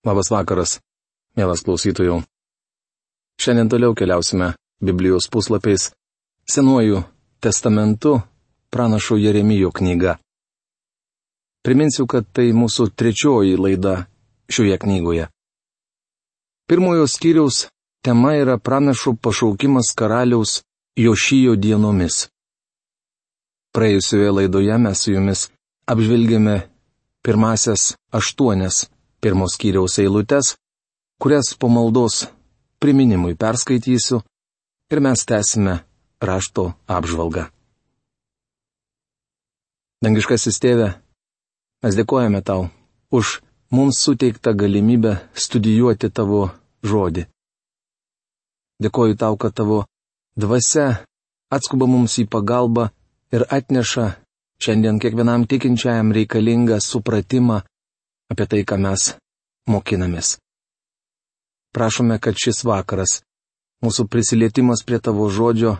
Labas vakaras, mielas klausytojų. Šiandien toliau keliausime Biblijos puslapiais Senuoju testamentu pranašo Jeremijo knyga. Priminsiu, kad tai mūsų trečioji laida šioje knygoje. Pirmojo skyriaus tema yra pranašo pašaukimas karaliaus Jošijo dienomis. Praėjusioje laidoje mes su jumis apžvelgėme pirmasias aštuonias pirmos skyriaus eilutes, kurias po maldos priminimui perskaitysiu ir mes tęsime rašto apžvalgą. Dangiškasis tėve, mes dėkojame tau už mums suteiktą galimybę studijuoti tavo žodį. Dėkoju tau, kad tavo dvasia atskuba mums į pagalbą ir atneša šiandien kiekvienam tikinčiajam reikalingą supratimą apie tai, ką mes mokinamės. Prašome, kad šis vakaras, mūsų prisilietimas prie tavo žodžio,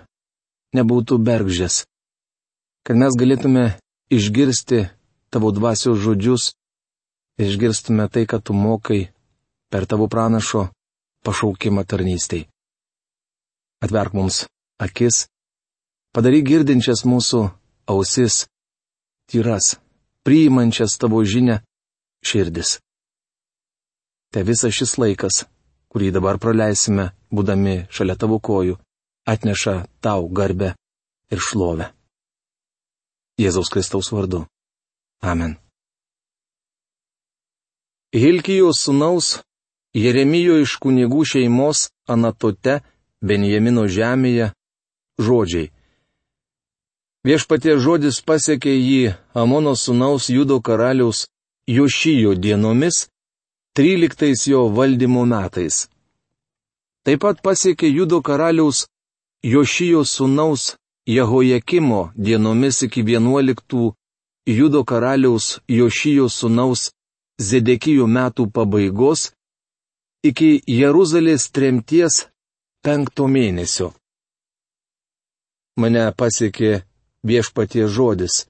nebūtų bergžės, kad mes galėtume išgirsti tavo dvasios žodžius, išgirstume tai, ką tu mokai per tavo pranašo pašaukimą tarnystei. Atverk mums akis, padaryk girdinčias mūsų ausis, tyras, priimančias tavo žinę širdis. Te visas šis laikas, kurį dabar praleisime, būdami šalia tavo kojų, atneša tau garbę ir šlovę. Jėzaus Kristaus vardu. Amen. Hilkijos sunaus Jeremijo iš kunigų šeimos Anatote, Benjamino žemėje, žodžiai. Viešpatie žodis pasiekė jį Amono sunaus Judo karaliaus Jošijo dienomis, 13 jo valdymo metais. Taip pat pasiekė Judo karaliaus Jošijo sūnaus Jehojakimo dienomis iki 11 Judo karaliaus Jošijo sūnaus Zedekijo metų pabaigos iki Jeruzalės tremties penkto mėnesio. Mane pasiekė viešpatie žodis.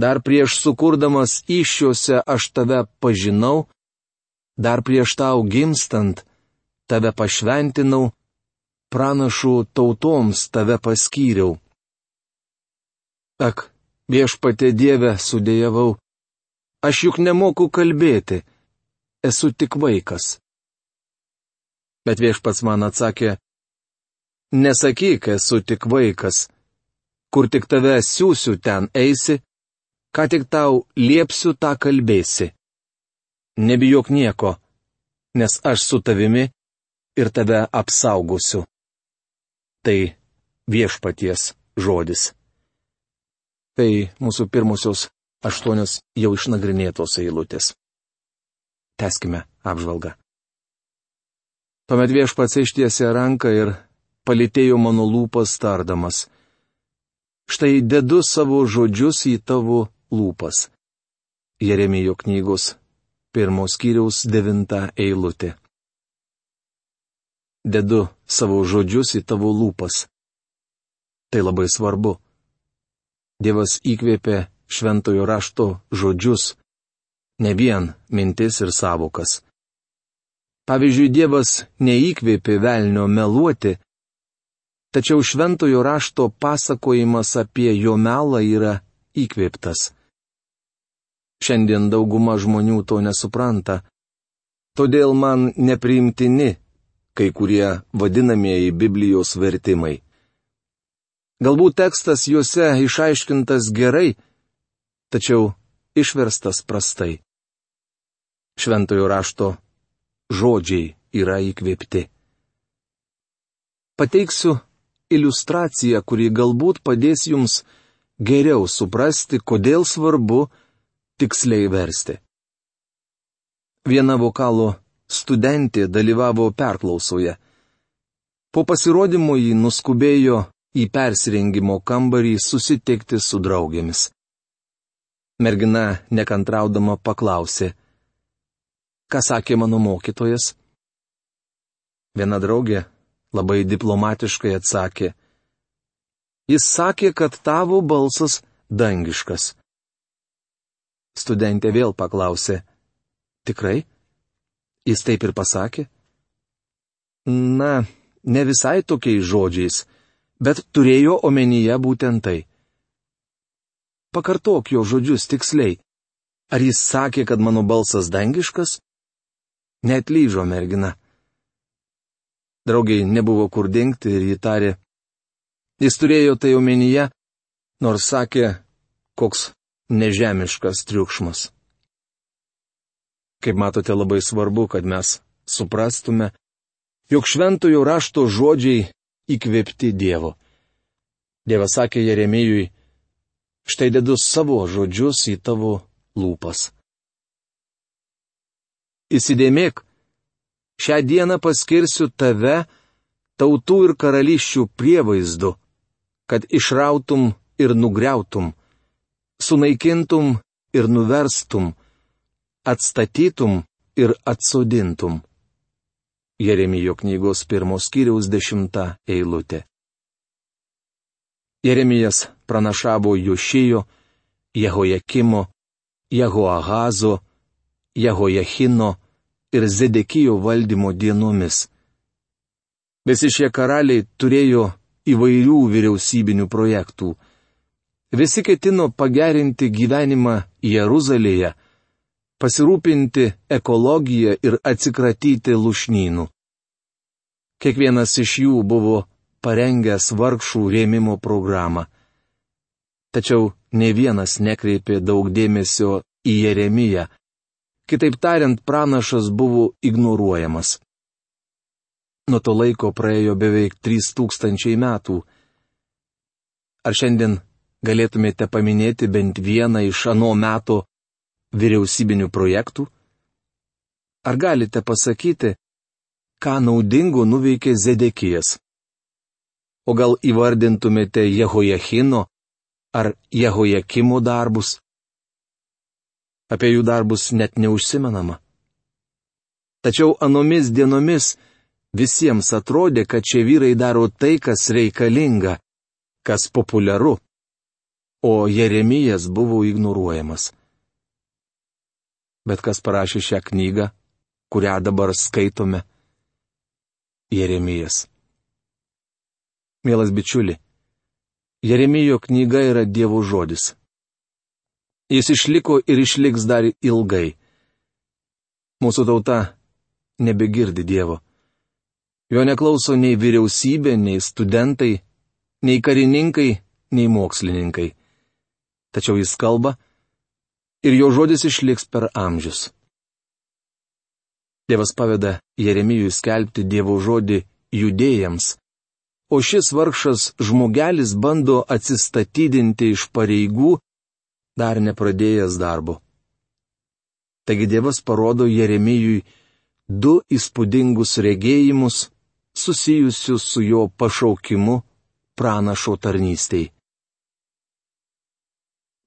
Dar prieš sukurdamas iššiose aš tave pažinau, dar prieš tau gimstant tave pašventinau, pranašų tautoms tave paskyriau. Ak, viešpatė Dieve sudėjavau, aš juk nemoku kalbėti, esu tik vaikas. Bet viešpats man atsakė, nesakyk, esu tik vaikas, kur tik tave siūsiu ten eisi, ką tik tau liepsiu, tą kalbėsi. Nebijok nieko, nes aš su tavimi ir tave apsaugosiu. Tai viešpaties žodis. Tai mūsų pirmosios aštuonios jau išnagrinėtos eilutės. Teskime apžvalgą. Tuomet viešpats ištiesė ranką ir palėtėjo mano lūpas tardamas. Štai dedu savo žodžius į tavo lūpas. Jeremijo knygos pirmos kiriaus devinta eilutė. Dedu savo žodžius į tavo lūpas. Tai labai svarbu. Dievas įkvėpė šventojo rašto žodžius, ne vien mintis ir savokas. Pavyzdžiui, Dievas neįkvėpė velnio meluoti, tačiau šventojo rašto pasakojimas apie jo melą yra įkvėptas. Šiandien dauguma žmonių to nesupranta. Todėl man nepriimtini kai kurie vadinamieji Biblijos vertimai. Galbūt tekstas juose išaiškintas gerai, tačiau išverstas prastai. Šventojo rašto žodžiai yra įkvėpti. Pateiksiu iliustraciją, kuri galbūt padės jums geriau suprasti, kodėl svarbu, tiksliai versti. Viena vokalo studentė dalyvavo perklausoje. Po pasirodymo jį nuskubėjo į persirengimo kambarį susitikti su draugėmis. Mergina nekantraudama paklausė, ką sakė mano mokytojas. Viena draugė labai diplomatiškai atsakė, jis sakė, kad tavo balsas dangiškas. Studentė vėl paklausė. Tikrai? Jis taip ir pasakė? Na, ne visai tokiais žodžiais, bet turėjo omenyje būtent tai. Pakartok jo žodžius tiksliai. Ar jis sakė, kad mano balsas dangiškas? Net lyžo mergina. Draugiai nebuvo kur dingti ir jį tarė. Jis turėjo tai omenyje, nors sakė, koks nežemiškas triukšmas. Kaip matote, labai svarbu, kad mes suprastume, jog šventojo rašto žodžiai įkvėpti Dievo. Dievas sakė Jeremijui, štai dedu savo žodžius į tavo lūpas. Įsidėmėk, šią dieną paskirsiu tave tautų ir karališčių prievaizdu, kad išrautum ir nugriautum, sunaikintum ir nuverstum, atstatytum ir atsodintum. Jeremijo knygos pirmos kiriaus dešimta eilutė. Jeremijas pranašavo Jošijo, Jehojakimo, Jehoahazo, Jehojachino ir Zedekijo valdymo dienomis. Visi šie karaliai turėjo įvairių vyriausybinių projektų. Visi ketino pagerinti gyvenimą Jeruzalėje, pasirūpinti ekologiją ir atsikratyti lušnynų. Kiekvienas iš jų buvo parengęs vargšų rėmimo programą. Tačiau ne vienas nekreipė daug dėmesio į Jeremiją. Kitaip tariant, pranašas buvo ignoruojamas. Nuo to laiko praėjo beveik 3000 metų. Ar šiandien galėtumėte paminėti bent vieną iš ano meto vyriausybinių projektų? Ar galite pasakyti, ką naudingo nuveikė Zedekijas? O gal įvardintumėte Jehojachino ar Jehojakimo darbus. Apie jų darbus net neužsimenama. Tačiau anomis dienomis visiems atrodė, kad šie vyrai daro tai, kas reikalinga, kas populiaru, o Jeremijas buvo ignoruojamas. Bet kas parašė šią knygą, kurią dabar skaitome? Jeremijas. Mielas bičiuli, Jeremijo knyga yra Dievo žodis. Jis išliko ir išliks dar ilgai. Mūsų tauta nebegirdi Dievo. Jo neklauso nei vyriausybė, nei studentai, nei karininkai, nei mokslininkai. Tačiau jis kalba ir jo žodis išliks per amžius. Dievas paveda Jeremijui skelbti Dievo žodį judėjams, o šis vargšas žmogelis bando atsistatydinti iš pareigų, dar nepradėjęs darbo. Taigi Dievas parodo Jeremijui du įspūdingus regėjimus susijusius su jo pašaukimu pranašo tarnystėj.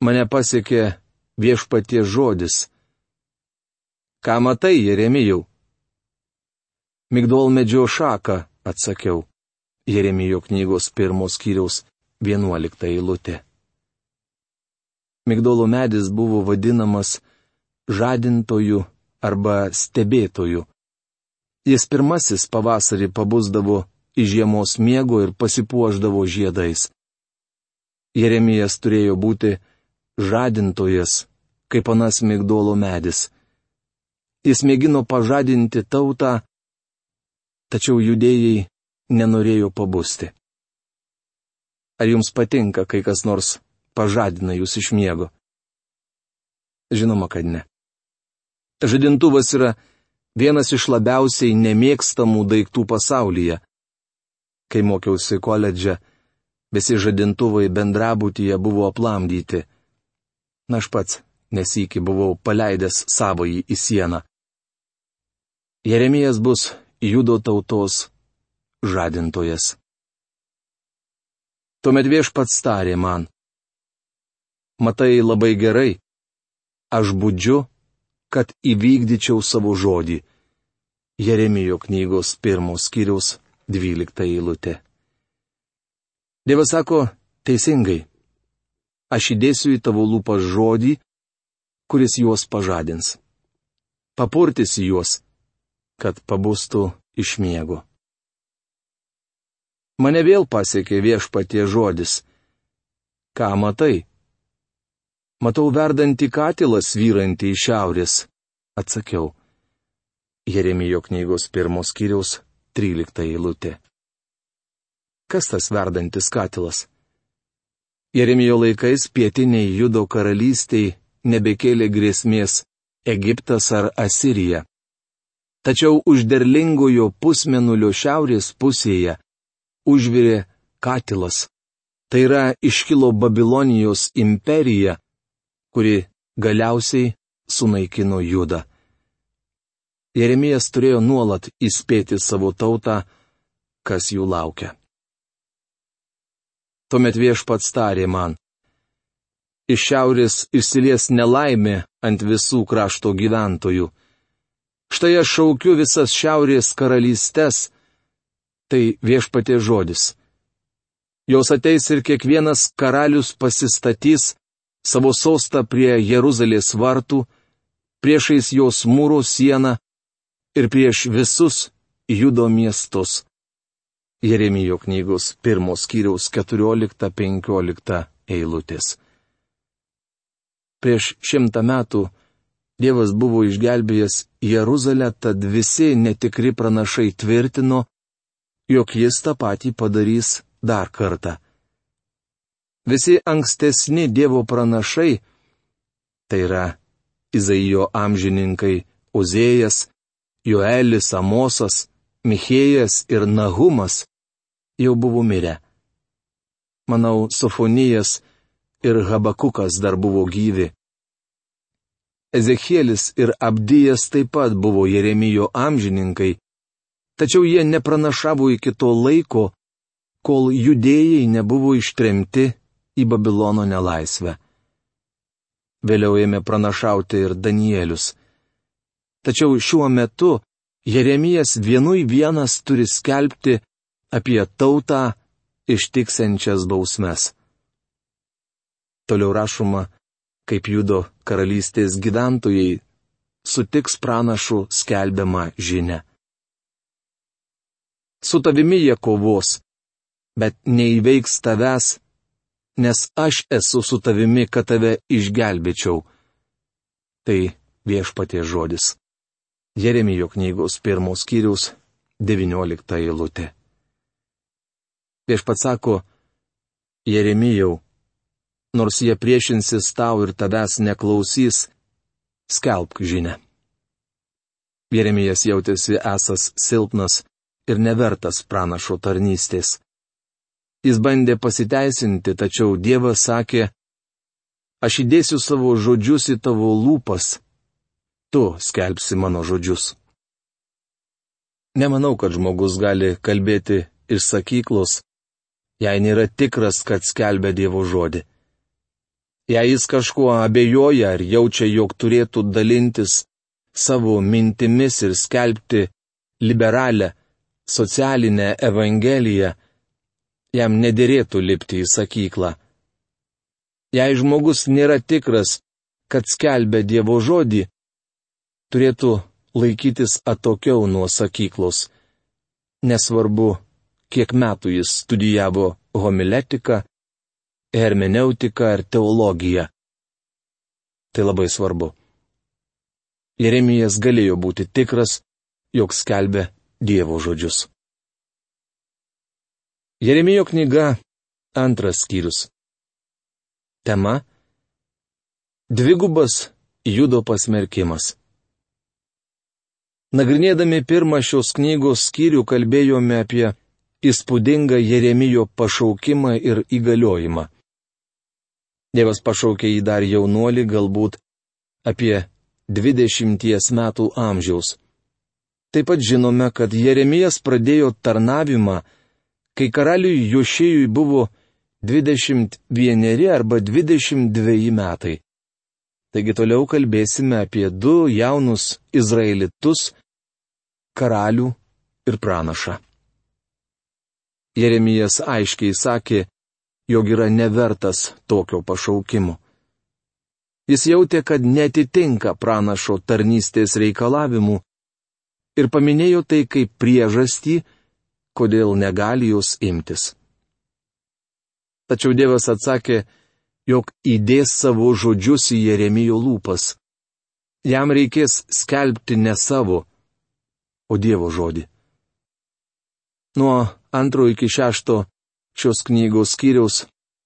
Mane pasiekė viešpatie žodis. Ką matai, Jeremijau? Migdol medžio šaką, atsakiau. Jeremijo knygos pirmos kiriaus vienuolikta eilutė. Migdolo medis buvo vadinamas žadintoju arba stebėtoju. Jis pirmasis pavasarį pabusdavo iš žiemos miego ir pasipuoždavo žiedais. Jeremijas turėjo būti žadintojas, kaip anas migdolo medis. Jis mėgino pažadinti tautą, tačiau judėjai nenorėjo pabusti. Ar jums patinka, kai kas nors pažadina jūs iš miego? Žinoma, kad ne. Žadintuvas yra vienas iš labiausiai nemėgstamų daiktų pasaulyje. Kai mokiausi koledže, visi žadintuvai bendrabutyje buvo aplamdyti. Na aš pats nesikį buvau paleidęs savąjį į sieną. Jeremijas bus judo tautos žadintojas. Tuomet viešpats tarė man. Matai labai gerai, aš būdžiu, kad įvykdyčiau savo žodį. Jeremijo knygos pirmos skyriaus dvylikta eilutė. Dievas sako teisingai. Aš įdėsiu į tavo lūpas žodį, kuris juos pažadins. papurtysi juos, kad pabūstų iš miego. Mane vėl pasiekė viešpatie žodis. Ką matai? Matau verdantį katilą svyrantį iš šiaurės, atsakiau. Jeremijo knygos pirmos kiriaus 13 eilutė. Kas tas verdantis katilas? Jeremijo laikais pietiniai judo karalystiai nebekėlė grėsmės Egiptas ar Asirija. Tačiau už derlingojo pusmenulio šiaurės pusėje užvirė katilas. Tai yra iškilo Babilonijos imperija, kuri galiausiai sunaikino judą. Jeremijas turėjo nuolat įspėti savo tautą, kas jų laukia. Tuomet viešpats tarė man. Iš šiaurės išsilies nelaimė ant visų krašto gyventojų. Štai aš šaukiu visas šiaurės karalystės. Tai viešpatė žodis. Jos ateis ir kiekvienas karalius pasistatys savo sostą prie Jeruzalės vartų, priešais jos mūro sieną ir prieš visus judo miestus. Jeremijo knygos pirmos skyriaus 14-15 eilutės. Prieš šimtą metų Dievas buvo išgelbėjęs Jeruzalę, tad visi netikri pranašai tvirtino, jog jis tą patį padarys dar kartą. Visi ankstesni Dievo pranašai, tai yra Izaijo amžininkai Ozėjas, Joelis Amosas, Michėjas ir Nahumas jau buvo mirę. Manau, Sofonijas ir Habakukas dar buvo gyvi. Ezekielis ir Abdijas taip pat buvo Jeremijo amžininkai, tačiau jie nepranašavo iki to laiko, kol judėjai nebuvo ištremti į Babilono nelaisvę. Vėliau ėmė pranašauti ir Danielius. Tačiau šiuo metu Jeremijas vienui vienas turi skelbti apie tautą ištiksenčias bausmes. Toliau rašoma, kaip judo karalystės gyventojai sutiks pranašų skelbiamą žinę. Su tavimi jie kovos, bet neįveiks tavęs, nes aš esu su tavimi, kad tave išgelbėčiau. Tai viešpatie žodis. Jeremijo knygos pirmos skyriaus 19 eilutė. Viešpats sako, Jeremijau, nors jie priešinsis tau ir tavęs neklausys, skelbk žinę. Jeremijas jautėsi esas silpnas ir nevertas pranašo tarnystės. Jis bandė pasiteisinti, tačiau Dievas sakė, aš įdėsiu savo žodžius į tavo lūpas tu skelbsi mano žodžius. Nemanau, kad žmogus gali kalbėti iš sakyklos, jei nėra tikras, kad skelbia Dievo žodį. Jei jis kažkuo abejoja ar jaučia, jog turėtų dalintis savo mintimis ir skelbti liberalę, socialinę evangeliją, jam nedėrėtų lipti į sakyklą. Jei žmogus nėra tikras, kad skelbia Dievo žodį, turėtų laikytis atokiau nuo sakyklos. Nesvarbu, kiek metų jis studijavo homiletiką, hermeneutiką ar teologiją. Tai labai svarbu. Jeremijas galėjo būti tikras, jog skelbė Dievo žodžius. Jeremijo knyga antras skyrius. Tema - Dvigubas judo pasmerkimas. Nagrinėdami pirmą šios knygos skyrių kalbėjome apie įspūdingą Jeremijo pašaukimą ir įgaliojimą. Dievas pašaukė jį dar jaunuolį, galbūt apie 20 metų amžiaus. Taip pat žinome, kad Jeremijas pradėjo tarnavimą, kai karaliui Jošėjui buvo 21 arba 22 metai. Taigi toliau kalbėsime apie du jaunus izraelitus, karalių ir pranašą. Jeremijas aiškiai sakė, jog yra nevertas tokio pašaukimo. Jis jautė, kad netitinka pranašo tarnystės reikalavimų ir paminėjo tai kaip priežastį, kodėl negali jos imtis. Tačiau Dievas atsakė, jog įdės savo žodžius į Jeremijo lūpas. Jam reikės skelbti ne savo, o Dievo žodį. Nuo antro iki šešto šios knygos skyriaus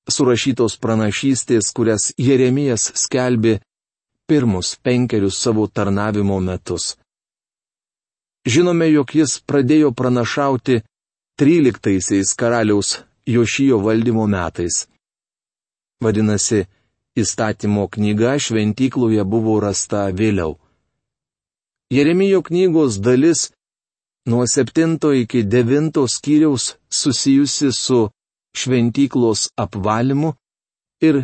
surašytos pranašystės, kurias Jeremijas skelbė pirmus penkerius savo tarnavimo metus. Žinome, jog jis pradėjo pranašauti 13-aisiais karaliaus Jošijo valdymo metais. Vadinasi, įstatymo knyga šventykloje buvo rasta vėliau. Jeremijo knygos dalis nuo 7 iki 9 skyriaus susijusi su šventyklos apvalimu ir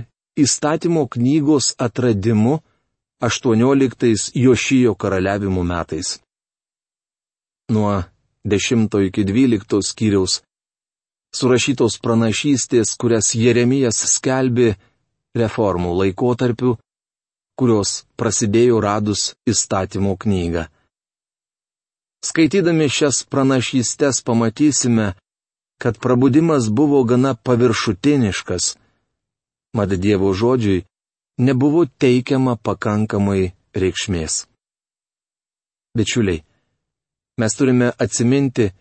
įstatymo knygos atradimu 18 Jošijo karaliavimo metais. Nuo 10 iki 12 skyriaus surašytos pranašystės, kurias Jeremijas skelbė reformų laikotarpiu, kurios prasidėjo radus įstatymo knygą. Skaitydami šias pranašystės pamatysime, kad prabudimas buvo gana paviršutiniškas. Mat Dievo žodžiui nebuvo teikiama pakankamai reikšmės. Bičiuliai, mes turime atsiminti,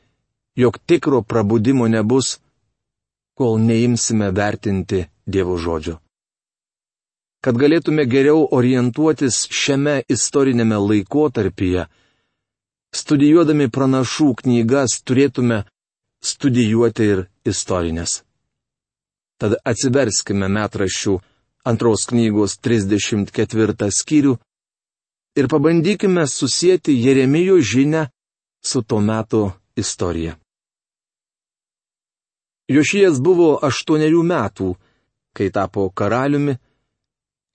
jog tikro prabudimo nebus, kol neimsime vertinti Dievo žodžio. Kad galėtume geriau orientuotis šiame istorinėme laikotarpyje, studijuodami pranašų knygas turėtume studijuoti ir istorinės. Tad atsiverskime metraščių antros knygos 34 skyrių ir pabandykime susijęti Jeremijo žinę su to metu istorija. Jošijas buvo aštuonerių metų, kai tapo karaliumi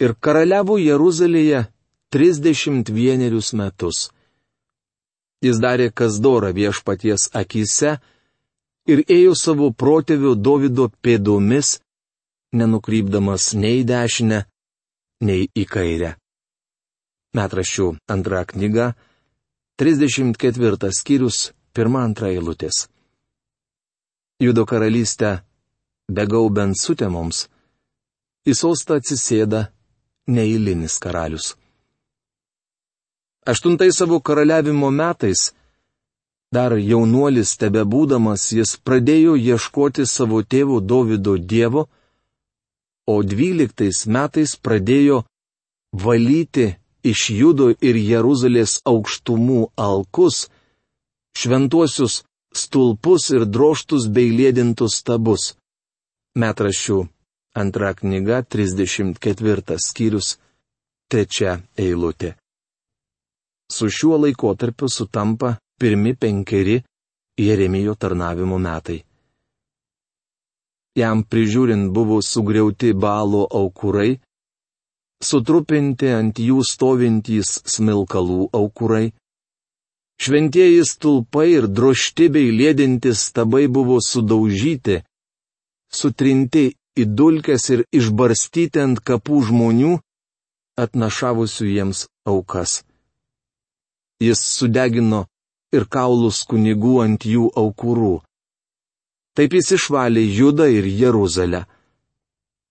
ir karaliavo Jeruzalėje 31 metus. Jis darė kas dora viešpaties akise, ir ėjo savo protėvio Davido pėdomis, nenukrypdamas nei dešinę, nei į kairę. Metraščių antra knyga, 34 skyrius, pirmą antrą eilutės. Judo karalystę, begaubent sutemoms, į sostą atsisėda neįlinis karalius. Aštuntai savo karaliavimo metais Dar jaunuolis tebe būdamas jis pradėjo ieškoti savo tėvo Davido Dievo, o dvyliktais metais pradėjo valyti iš Judo ir Jeruzalės aukštumų alkus, šventuosius stulpus ir droštus bei lėdintus stabus. Metraščių antra knyga 34 skyrius, trečia eilutė. Su šiuo laikotarpiu sutampa pirmi penkeri Jeremijo tarnavimo metai. Jam prižiūrint buvo sugriauti balo aukurai, sutrupinti ant jų stovintys smilkalų aukurai, šventieji stulpai ir drošti bei lėdintis stabai buvo sudaužyti, sutrinti į dulkes ir išbarstyti ant kapų žmonių, atnašavusių jiems aukas. Jis sudegino ir kaulus kunigų ant jų aukurų. Taip jis išvalė Judą ir Jeruzalę.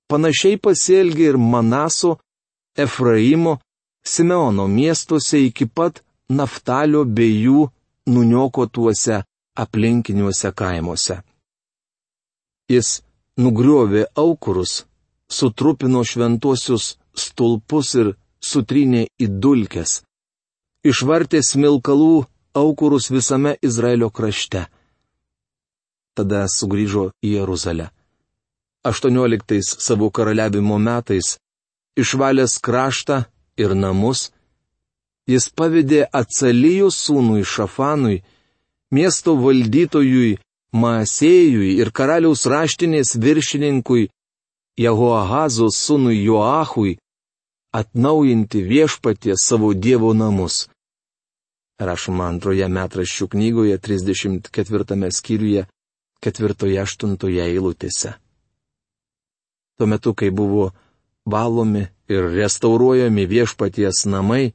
Panašiai pasielgė ir Manaso, Efraimo, Simeono miestuose iki pat Naftalio bei jų nuniokotuose aplinkiniuose kaimuose. Jis nugriovė aukurus, sutrupino šventuosius stulpus ir sutrynė į dulkes. Išvartė smilkalų aukurus visame Izraelio krašte. Tada sugrįžo į Jeruzalę. 18 savo karaliavimo metais, išvalęs kraštą ir namus, jis pavedė atsalijų sūnui Šafanui, miesto valdytojui Maasėjui ir karaliaus raštinės viršininkui Jehoahazos sūnui Joachui atnaujinti viešpatie savo Dievo namus rašoma antroje metraščių knygoje 34 skyriuje 4-8 eilutėse. Tuo metu, kai buvo valomi ir restauruojami viešpaties namai,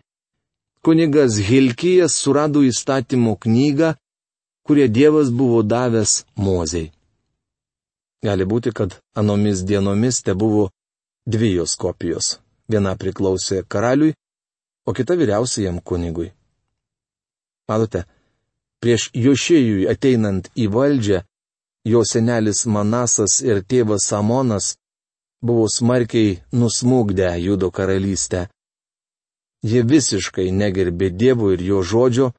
kunigas Hilkijas surado įstatymo knygą, kurie Dievas buvo davęs Mozei. Gali būti, kad anomis dienomis te buvo dvi jos kopijos. Viena priklausė karaliui, o kita vyriausiajam kunigui. Matote, prieš Jošėjui ateinant į valdžią, jo senelis Manasas ir tėvas Amonas buvo smarkiai nusmūgdę Judo karalystę. Jie visiškai negerbė Dievo ir jo žodžio,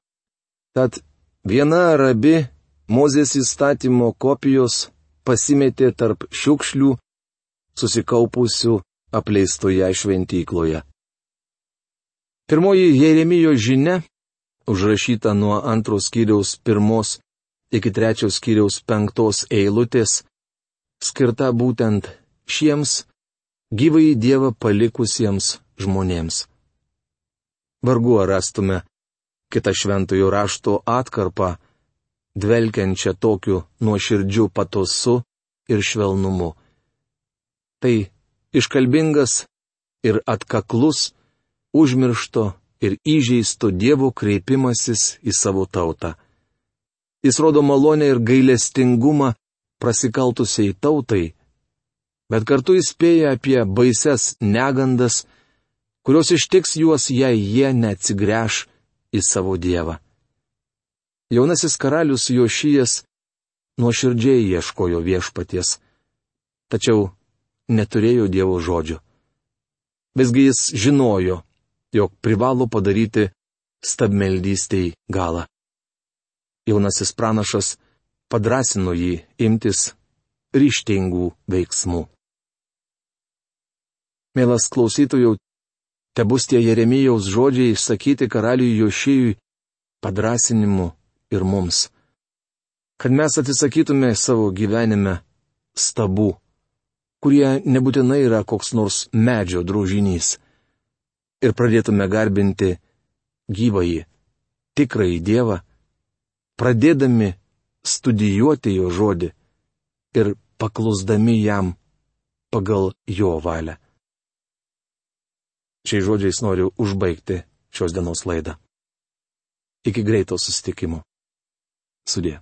tad viena arabi Mozės įstatymo kopijos pasimetė tarp šiukšlių, susikaupusių apleistoje šventykloje. Pirmoji Jeremijo žinia, užrašyta nuo antros skyriaus pirmos iki trečios skyriaus penktos eilutės, skirta būtent šiems gyvai Dievą palikusiems žmonėms. Vargu ar rastume kitą šventojo rašto atkarpą, dvelkiančią tokiu nuoširdžiu patosu ir švelnumu. Tai iškalbingas ir atkaklus, užmiršto ir įžeisto Dievo kreipimasis į savo tautą. Jis rodo malonę ir gailestingumą prasikaltusiai tautai, bet kartu įspėja apie baises negandas, kurios ištiks juos, jei jie neatsigręš į savo Dievą. Jaunasis karalius Jošijas nuoširdžiai ieškojo viešpaties, tačiau neturėjo Dievo žodžio. Visgi jis žinojo, jog privalo padaryti stabmeldystei galą. Jaunasis pranašas padrasino jį imtis ryštingų veiksmų. Mielas klausytojų, te bus tie Jeremijaus žodžiai išsakyti karaliui Jošijui padrasinimu ir mums. Kad mes atsisakytume savo gyvenime stabų kurie nebūtinai yra koks nors medžio drožinys. Ir pradėtume garbinti gyvąjį, tikrąjį Dievą, pradėdami studijuoti jo žodį ir paklusdami jam pagal jo valią. Šiais žodžiais noriu užbaigti šios dienos laidą. Iki greito susitikimo. Sudė.